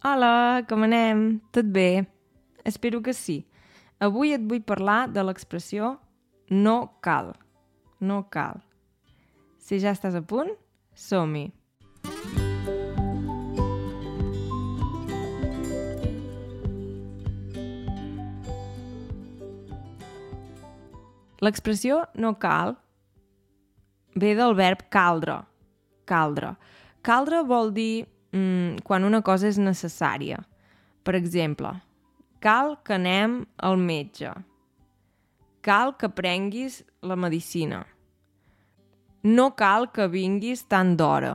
Hola, com anem? Tot bé? Espero que sí. Avui et vull parlar de l'expressió no cal. No cal. Si ja estàs a punt, som-hi. L'expressió no cal ve del verb caldre. Caldre. Caldre vol dir mm, quan una cosa és necessària. Per exemple, cal que anem al metge. Cal que prenguis la medicina. No cal que vinguis tant d'hora.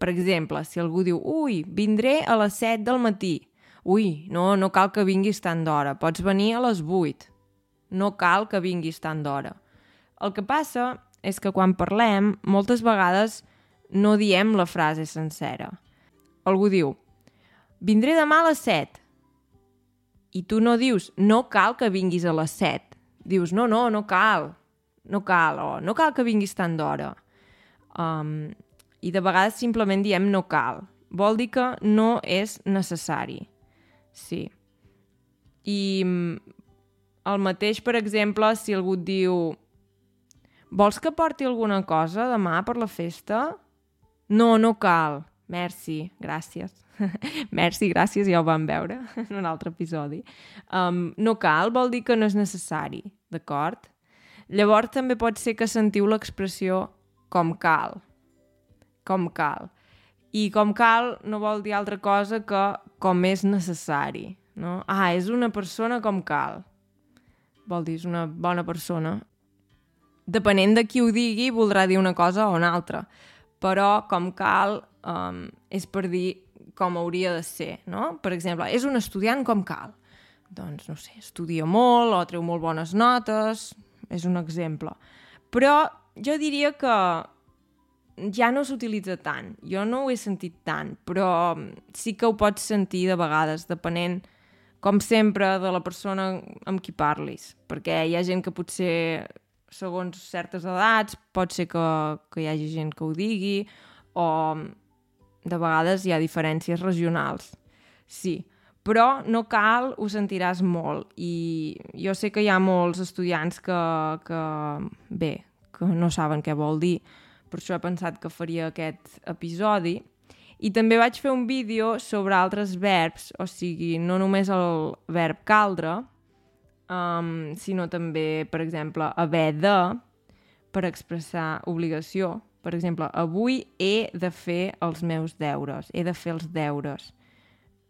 Per exemple, si algú diu «Ui, vindré a les 7 del matí». «Ui, no, no cal que vinguis tant d'hora, pots venir a les 8». No cal que vinguis tant d'hora. El que passa és que quan parlem, moltes vegades no diem la frase sencera algú diu vindré demà a les 7 i tu no dius no cal que vinguis a les 7 dius no, no, no cal no cal, o no cal que vinguis tant d'hora. Um, i de vegades simplement diem no cal. Vol dir que no és necessari. Sí. I el mateix, per exemple, si algú et diu vols que porti alguna cosa demà per la festa? No, no cal. Merci, gràcies. Merci, gràcies, ja ho vam veure en un altre episodi. Um, no cal vol dir que no és necessari, d'acord? Llavors també pot ser que sentiu l'expressió com cal. Com cal. I com cal no vol dir altra cosa que com és necessari. No? Ah, és una persona com cal. Vol dir, és una bona persona. Depenent de qui ho digui, voldrà dir una cosa o una altra. Però com cal um, és per dir com hauria de ser, no? Per exemple, és un estudiant com cal. Doncs, no sé, estudia molt o treu molt bones notes, és un exemple. Però jo diria que ja no s'utilitza tant. Jo no ho he sentit tant, però sí que ho pots sentir de vegades, depenent, com sempre, de la persona amb qui parlis. Perquè hi ha gent que potser, segons certes edats, pot ser que, que hi hagi gent que ho digui, o de vegades hi ha diferències regionals. Sí, però no cal, ho sentiràs molt. I jo sé que hi ha molts estudiants que, que bé, que no saben què vol dir, per això he pensat que faria aquest episodi. I també vaig fer un vídeo sobre altres verbs, o sigui, no només el verb caldre, um, sinó també, per exemple, haver de, per expressar obligació, per exemple, avui he de fer els meus deures, he de fer els deures.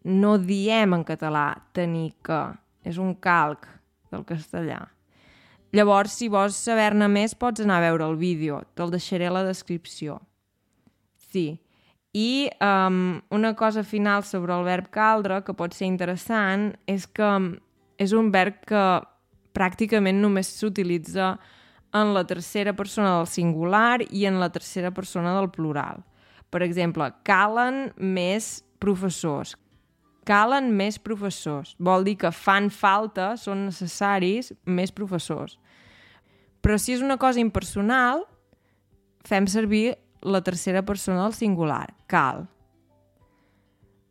No diem en català tenir que, és un calc del castellà. Llavors, si vols saber-ne més, pots anar a veure el vídeo, te'l deixaré a la descripció. Sí. I um, una cosa final sobre el verb caldre, que pot ser interessant, és que és un verb que pràcticament només s'utilitza en la tercera persona del singular i en la tercera persona del plural. Per exemple, calen més professors. Calen més professors. Vol dir que fan falta, són necessaris, més professors. Però si és una cosa impersonal, fem servir la tercera persona del singular. Cal.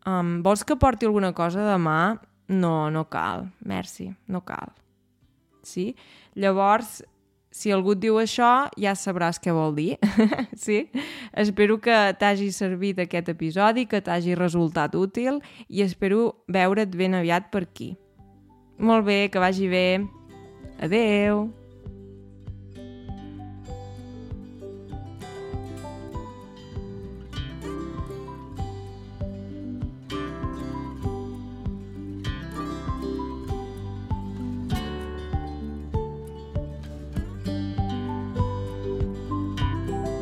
Um, vols que porti alguna cosa demà? No, no cal. Merci, no cal. Sí? Llavors, si algú et diu això, ja sabràs què vol dir. sí? Espero que t'hagi servit aquest episodi, que t'hagi resultat útil i espero veure't ben aviat per aquí. Molt bé, que vagi bé. Adeu!